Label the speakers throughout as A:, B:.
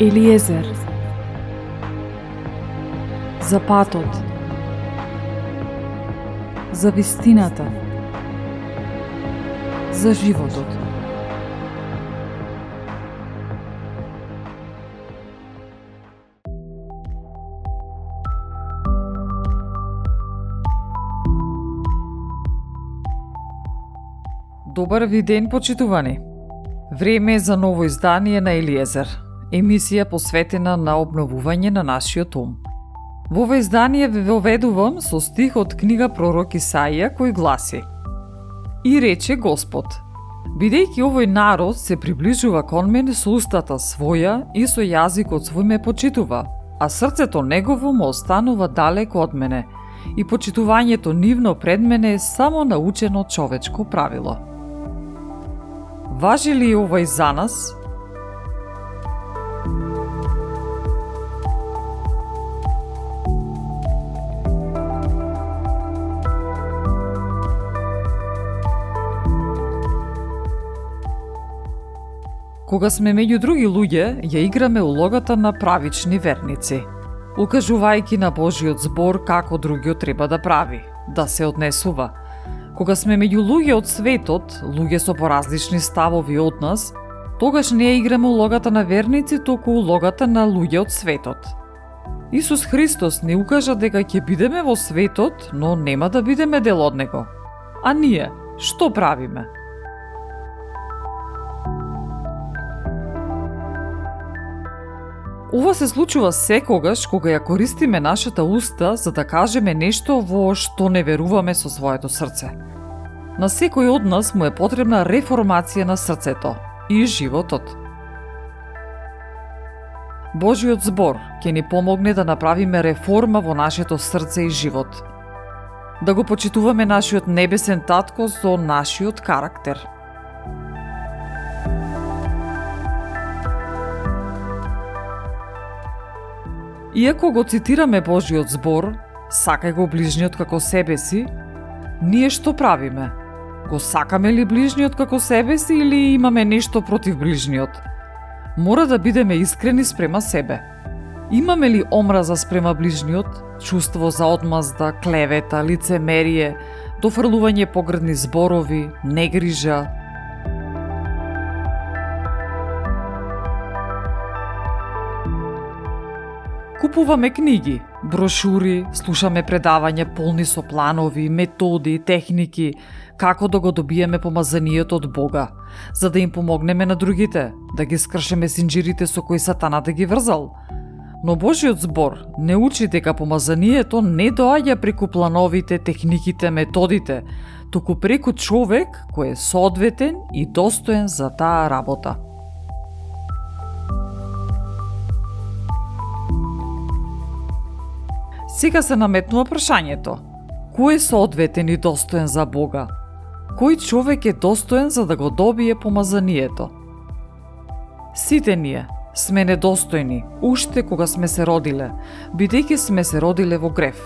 A: Елиезер. За патот. За вистината. За животот.
B: Добар ви ден, почитувани! Време е за ново издание на Елиезер, емисија посветена на обновување на нашиот ум. Во ова издание ве воведувам со стих од книга пророк Исаија кој гласи И рече Господ, бидејќи овој народ се приближува кон мене со устата своја и со јазикот свој ме почитува, а срцето негово му останува далеко од мене, и почитувањето нивно пред мене е само научено човечко правило. Важи ли ова и за нас? Кога сме меѓу други луѓе, ја играме улогата на правични верници, укажувајќи на Божиот збор како другиот треба да прави, да се однесува – Кога сме меѓу луѓе од светот, луѓе со поразлични ставови од нас, тогаш не играме улогата на верници, току улогата на луѓе од светот. Исус Христос не укажа дека ќе бидеме во светот, но нема да бидеме дел од него. А ние, што правиме? Ова се случува секогаш кога ја користиме нашата уста за да кажеме нешто во што не веруваме со своето срце. На секој од нас му е потребна реформација на срцето и животот. Божиот збор ќе ни помогне да направиме реформа во нашето срце и живот. Да го почитуваме нашиот небесен татко со нашиот карактер – Иако го цитираме Божиот збор, сакај го ближниот како себе си, ние што правиме? Го сакаме ли ближниот како себе си или имаме нешто против ближниот? Мора да бидеме искрени спрема себе. Имаме ли омраза спрема ближниот, чувство за одмазда, клевета, лицемерие, дофрлување погредни зборови, негрижа, Купуваме книги, брошури, слушаме предавања полни со планови, методи, техники, како да го добиеме помазанието од Бога, за да им помогнеме на другите, да ги скршеме синџирите со кои сатаната да ги врзал. Но Божиот збор не учи дека помазанието не доаѓа преку плановите, техниките, методите, туку преку човек кој е соодветен и достоен за таа работа. Сега се наметнува прашањето. Кој е соодветен и достоен за Бога? Кој човек е достоен за да го добие помазанието? Сите ние сме недостојни, уште кога сме се родиле, бидејќи сме се родиле во греф.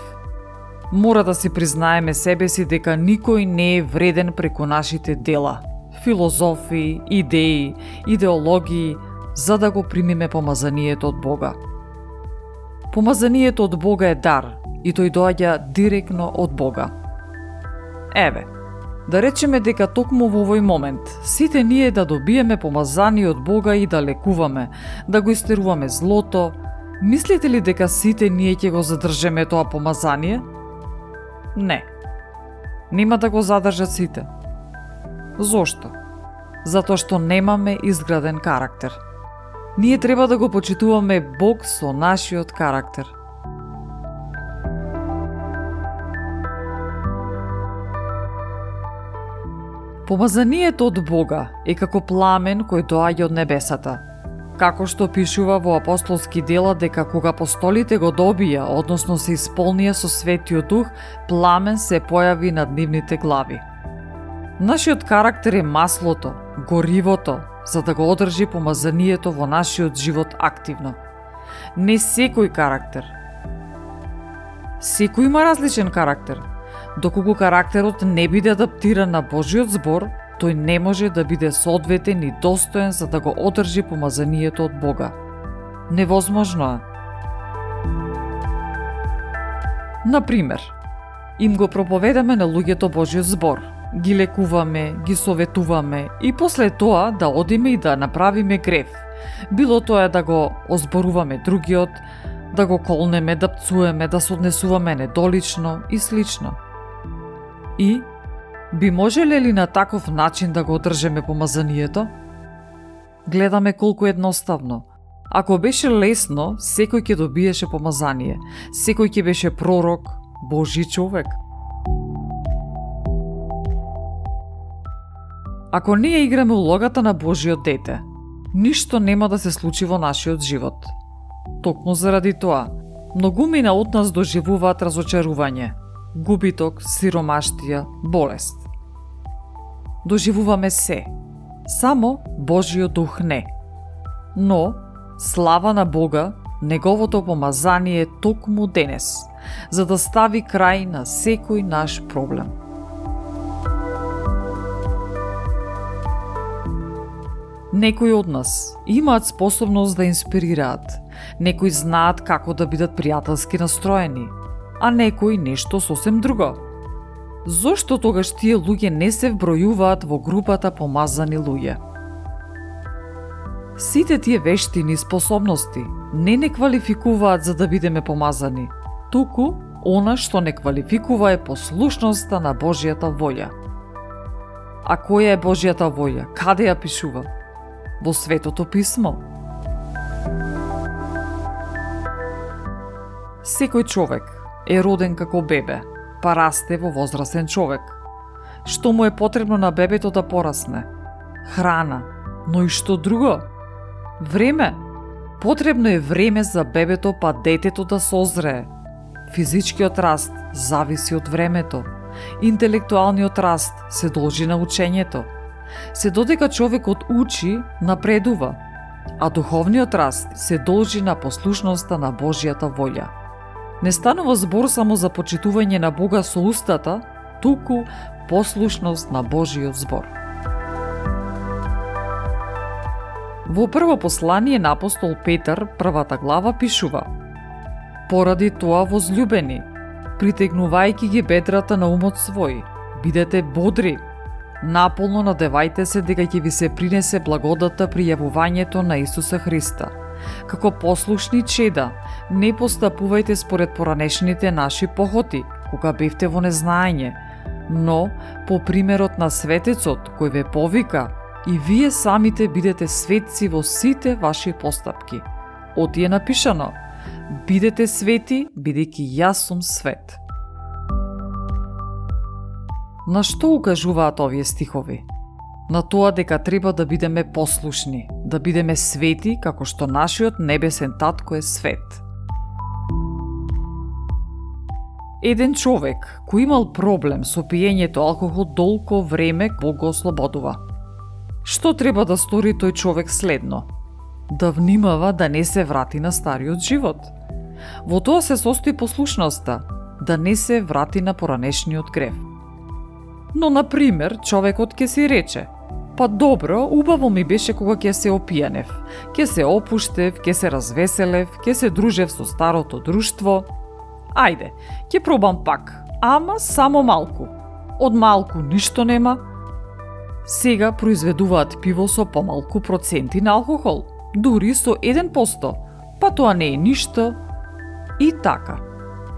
B: Мора да си признаеме себе си дека никој не е вреден преку нашите дела, филозофии, идеи, идеологии, за да го примиме помазанието од Бога. Помазанието од Бога е дар и тој доаѓа директно од Бога. Еве, да речеме дека токму во овој момент сите ние да добиеме помазание од Бога и да лекуваме, да го истеруваме злото, мислите ли дека сите ние ќе го задржеме тоа помазание? Не. Нема да го задржат сите. Зошто? Затоа што немаме изграден карактер – Ние треба да го почитуваме Бог со нашиот карактер. Помазанието од Бога е како пламен кој доаѓа од небесата. Како што пишува во апостолски дела дека кога апостолите го добија, односно се исполнија со светиот дух, пламен се појави над нивните глави. Нашиот карактер е маслото, горивото, за да го одржи помазанието во нашиот живот активно. Не секој карактер. Секој има различен карактер. Доколку карактерот не биде адаптиран на Божиот збор, тој не може да биде соодветен и достоен за да го одржи помазанието од Бога. Невозможно е. Например, им го проповедаме на луѓето Божиот збор, ги лекуваме, ги советуваме и после тоа да одиме и да направиме грев. Било тоа да го озборуваме другиот, да го колнеме, да пцуеме, да се однесуваме недолично и слично. И би можеле ли на таков начин да го одржеме помазанието? Гледаме колку едноставно. Ако беше лесно, секој ќе добиеше помазание, секој ќе беше пророк, Божи човек. Ако ние играме улогата на Божиот дете, ништо нема да се случи во нашиот живот. Токму заради тоа, многумина од нас доживуваат разочарување, губиток, сиромаштија, болест. Доживуваме се, само Божиот дух не. Но, слава на Бога, неговото помазание токму денес, за да стави крај на секој наш проблем. Некои од нас имаат способност да инспирираат, некои знаат како да бидат пријателски настроени, а некои нешто сосем друго. Зошто тогаш тие луѓе не се вбројуваат во групата помазани луѓе? Сите тие вештини и способности не не квалификуваат за да бидеме помазани, туку она што не квалификува е послушноста на Божијата волја. А која е Божијата волја? Каде ја пишува? Во Светото Писмо. Секој човек е роден како бебе, па расте во возрасен човек. Што му е потребно на бебето да порасне? Храна, но и што друго? Време. Потребно е време за бебето па детето да созрее. Физичкиот раст зависи од времето. Интелектуалниот раст се должи на учењето – се додека човекот учи, напредува, а духовниот раст се должи на послушноста на Божијата волја. Не станува збор само за почитување на Бога со устата, туку послушност на Божиот збор. Во прво послание на апостол Петар, првата глава, пишува Поради тоа, возлюбени, притегнувајќи ги бедрата на умот свој, бидете бодри, Наполно надевајте се дека ќе ви се принесе благодата при јавувањето на Исуса Христа. Како послушни чеда, не постапувајте според поранешните наши похоти, кога бевте во незнаење, но по примерот на светецот кој ве повика, и вие самите бидете светци во сите ваши постапки. Оти е напишано, бидете свети, бидејќи јас сум свет. На што укажуваат овие стихови? На тоа дека треба да бидеме послушни, да бидеме свети како што нашиот небесен татко е свет. Еден човек кој имал проблем со пиењето алкохол долго време Бог го ослободува. Што треба да стори тој човек следно? Да внимава да не се врати на стариот живот. Во тоа се состои послушноста, да не се врати на поранешниот грев. Но, на пример, човекот ќе си рече, Па добро, убаво ми беше кога ќе се опијанев. Ќе се опуштев, ќе се развеселев, ќе се дружев со старото друштво. Ајде, ќе пробам пак, ама само малку. Од малку ништо нема. Сега произведуваат пиво со помалку проценти на алкохол, дури со 1%, па тоа не е ништо. И така,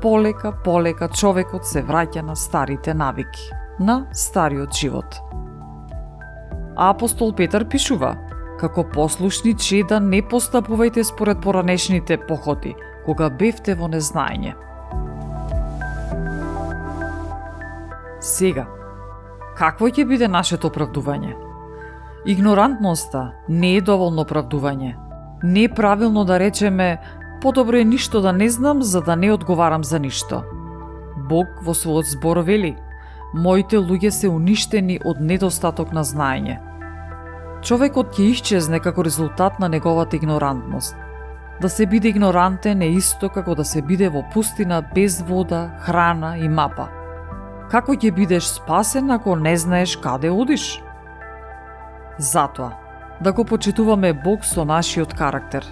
B: полека, полека човекот се враќа на старите навики на стариот живот. Апостол Петар пишува, како послушни чеда не постапувајте според поранешните похоти, кога бевте во незнаење. Сега, какво ќе биде нашето оправдување? Игнорантноста не е доволно оправдување. Не е правилно да речеме подобро е ништо да не знам за да не одговарам за ништо. Бог во својот збор вели – моите луѓе се уништени од недостаток на знаење. Човекот ќе исчезне како резултат на неговата игнорантност. Да се биде игнорантен е исто како да се биде во пустина без вода, храна и мапа. Како ќе бидеш спасен ако не знаеш каде одиш? Затоа, да го почитуваме Бог со нашиот карактер.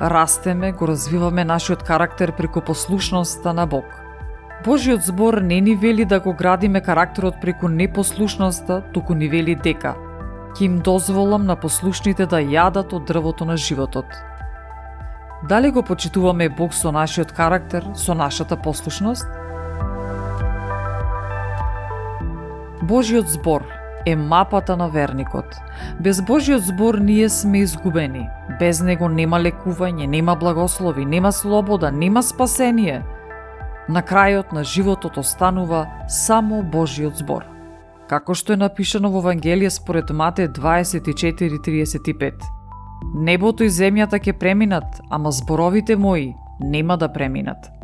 B: Растеме, го развиваме нашиот карактер преку послушноста на Бог. Божиот збор не ни вели да го градиме карактерот преку непослушноста, туку ни вели дека ќе им дозволам на послушните да јадат од дрвото на животот. Дали го почитуваме Бог со нашиот карактер, со нашата послушност? Божиот збор е мапата на верникот. Без Божиот збор ние сме изгубени. Без него нема лекување, нема благослови, нема слобода, нема спасение. На крајот на животот останува само Божиот збор. Како што е напишано во Евангелие според Мате 24:35. Небото и земјата ќе преминат, ама зборовите мои нема да преминат.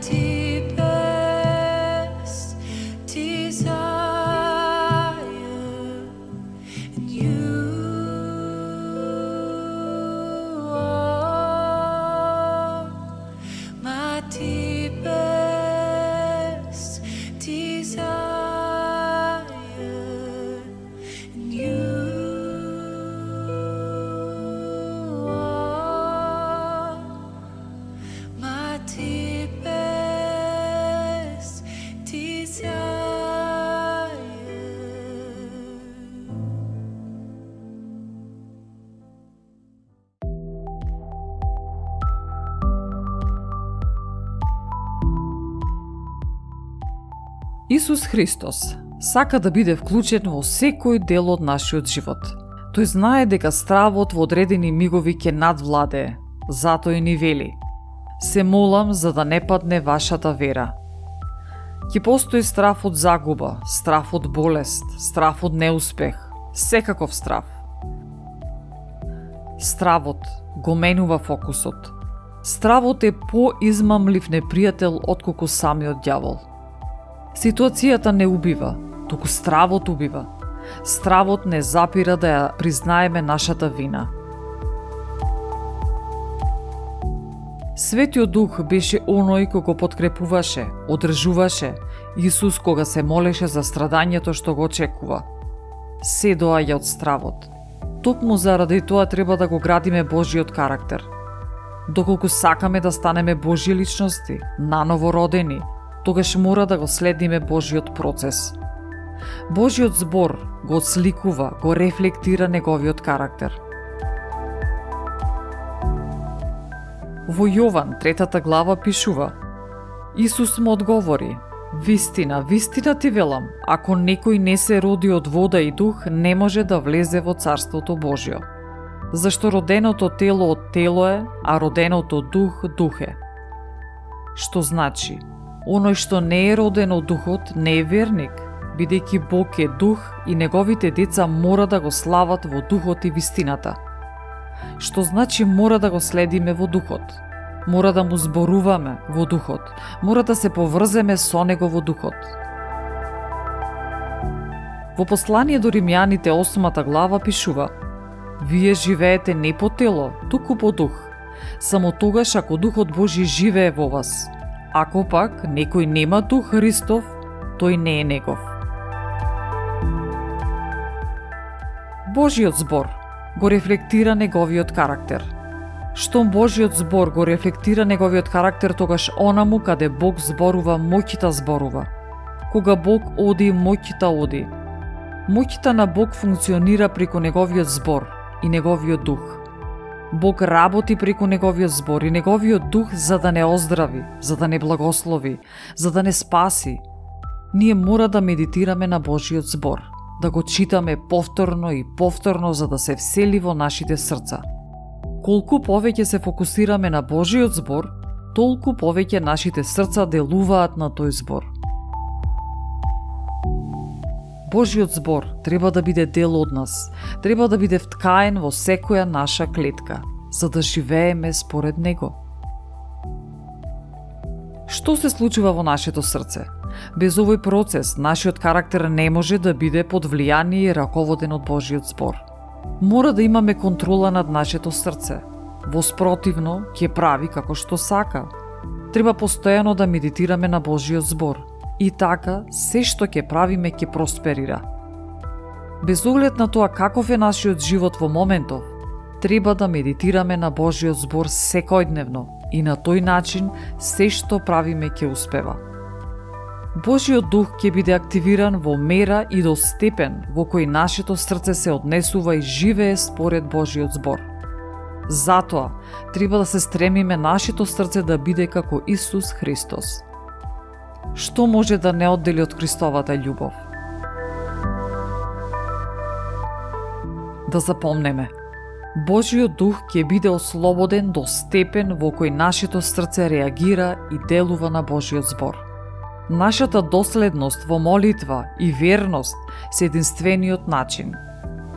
B: tears. Исус Христос сака да биде вклучен во секој дел од нашиот живот. Тој знае дека стравот во одредени мигови ќе надвладе, затоа и ни вели. Се молам за да не падне вашата вера. Ќе постои страв од загуба, страв од болест, страв од неуспех, секаков страв. Стравот го менува фокусот. Стравот е поизмамлив непријател отколку самиот дјавол. Ситуацијата не убива, туку стравот убива. Стравот не запира да ја признаеме нашата вина. Светиот Дух беше оној кој го подкрепуваше, одржуваше Исус кога се молеше за страдањето што го очекува. Се доаѓа од стравот. Токму заради тоа треба да го градиме Божиот карактер. Доколку сакаме да станеме Божји личности, наново родени, тогаш мора да го следиме Божиот процес. Божиот збор го сликува, го рефлектира неговиот карактер. Во Јован, третата глава, пишува Исус му одговори, Вистина, вистина ти велам, ако некој не се роди од вода и дух, не може да влезе во Царството Божјо. Зашто роденото тело од тело е, а роденото дух дух е. Што значи? Оној што не е роден од духот не е верник, бидејќи Бог е дух и неговите деца мора да го слават во духот и вистината. Што значи мора да го следиме во духот? Мора да му зборуваме во духот. Мора да се поврземе со него во духот. Во послание до римјаните 8 глава пишува Вие живеете не по тело, туку по дух. Само тогаш ако Духот Божи живее во вас. Ако пак некој нема Дух Христов, тој не е негов. Божиот збор го рефлектира неговиот карактер – Штом Божиот збор го рефлектира неговиот карактер, тогаш онаму каде Бог зборува, моќта зборува. Кога Бог оди, моќта оди. Моќта на Бог функционира преку неговиот збор и неговиот дух. Бог работи преку неговиот збор и неговиот дух за да не оздрави, за да не благослови, за да не спаси. Ние мора да медитираме на Божиот збор, да го читаме повторно и повторно за да се всели во нашите срца – Колку повеќе се фокусираме на Божиот збор, толку повеќе нашите срца делуваат на тој збор. Божиот збор треба да биде дел од нас, треба да биде вткаен во секоја наша клетка, за да живееме според него. Што се случува во нашето срце? Без овој процес, нашиот карактер не може да биде под влијание и раководен од Божиот збор – Мора да имаме контрола над нашето срце. Во спротивно, ќе прави како што сака. Треба постојано да медитираме на Божиот збор. И така, се што ќе правиме ќе просперира. Без оглед на тоа каков е нашиот живот во моментов, треба да медитираме на Божиот збор секојдневно и на тој начин се што правиме ќе успева. Божиот дух ќе биде активиран во мера и до степен во кој нашето срце се однесува и живее според Божиот збор. Затоа, треба да се стремиме нашето срце да биде како Исус Христос. Што може да не оддели од Христовата љубов? Да запомнеме, Божиот дух ќе биде ослободен до степен во кој нашето срце реагира и делува на Божиот збор – Нашата доследност во молитва и верност се единствениот начин.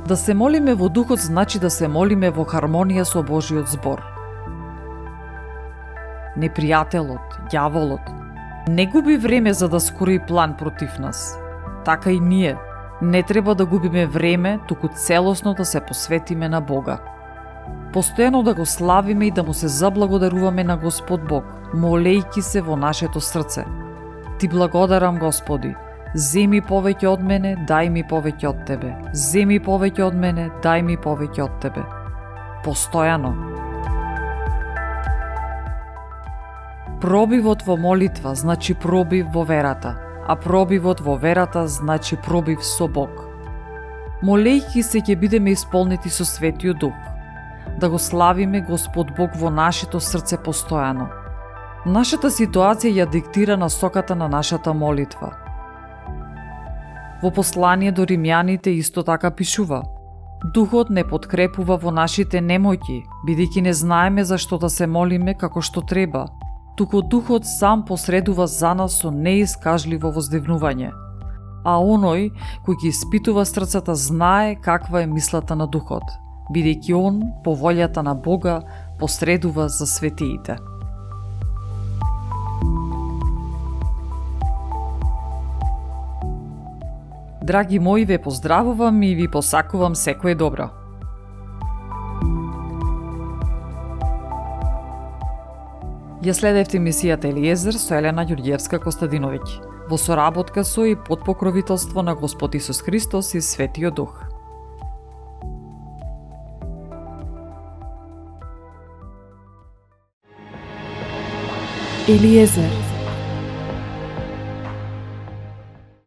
B: Да се молиме во духот значи да се молиме во хармонија со Божиот збор. Непријателот, ѓаволот, не губи време за да скрои план против нас. Така и ние не треба да губиме време, туку целосно да се посветиме на Бога. Постојано да го славиме и да му се заблагодаруваме на Господ Бог, молејки се во нашето срце – Ти благодарам, Господи. Земи повеќе од мене, дај ми повеќе од Тебе. Земи повеќе од мене, дај ми повеќе од Тебе. Постојано. Пробивот во молитва значи пробив во верата, а пробивот во верата значи пробив со Бог. Молејки се ќе бидеме исполнети со Светиот Дух, да го славиме Господ Бог во нашето срце постојано – Нашата ситуација ја диктира насоката на нашата молитва. Во послание до римјаните исто така пишува Духот не подкрепува во нашите немоќи, бидејќи не знаеме за што да се молиме како што треба, туку Духот сам посредува за нас со неискажливо воздивнување. А оној кој ги испитува срцата знае каква е мислата на Духот, бидејќи он, по волјата на Бога, посредува за светиите. Драги мои, ве поздравувам и ви посакувам секое добро. Ја следевте мисијата Елиезер со Елена Ѓурѓевска Костадиновиќ, во соработка со и под покровителство на Господ Исус Христос и Светиот Дух.
A: Елиезер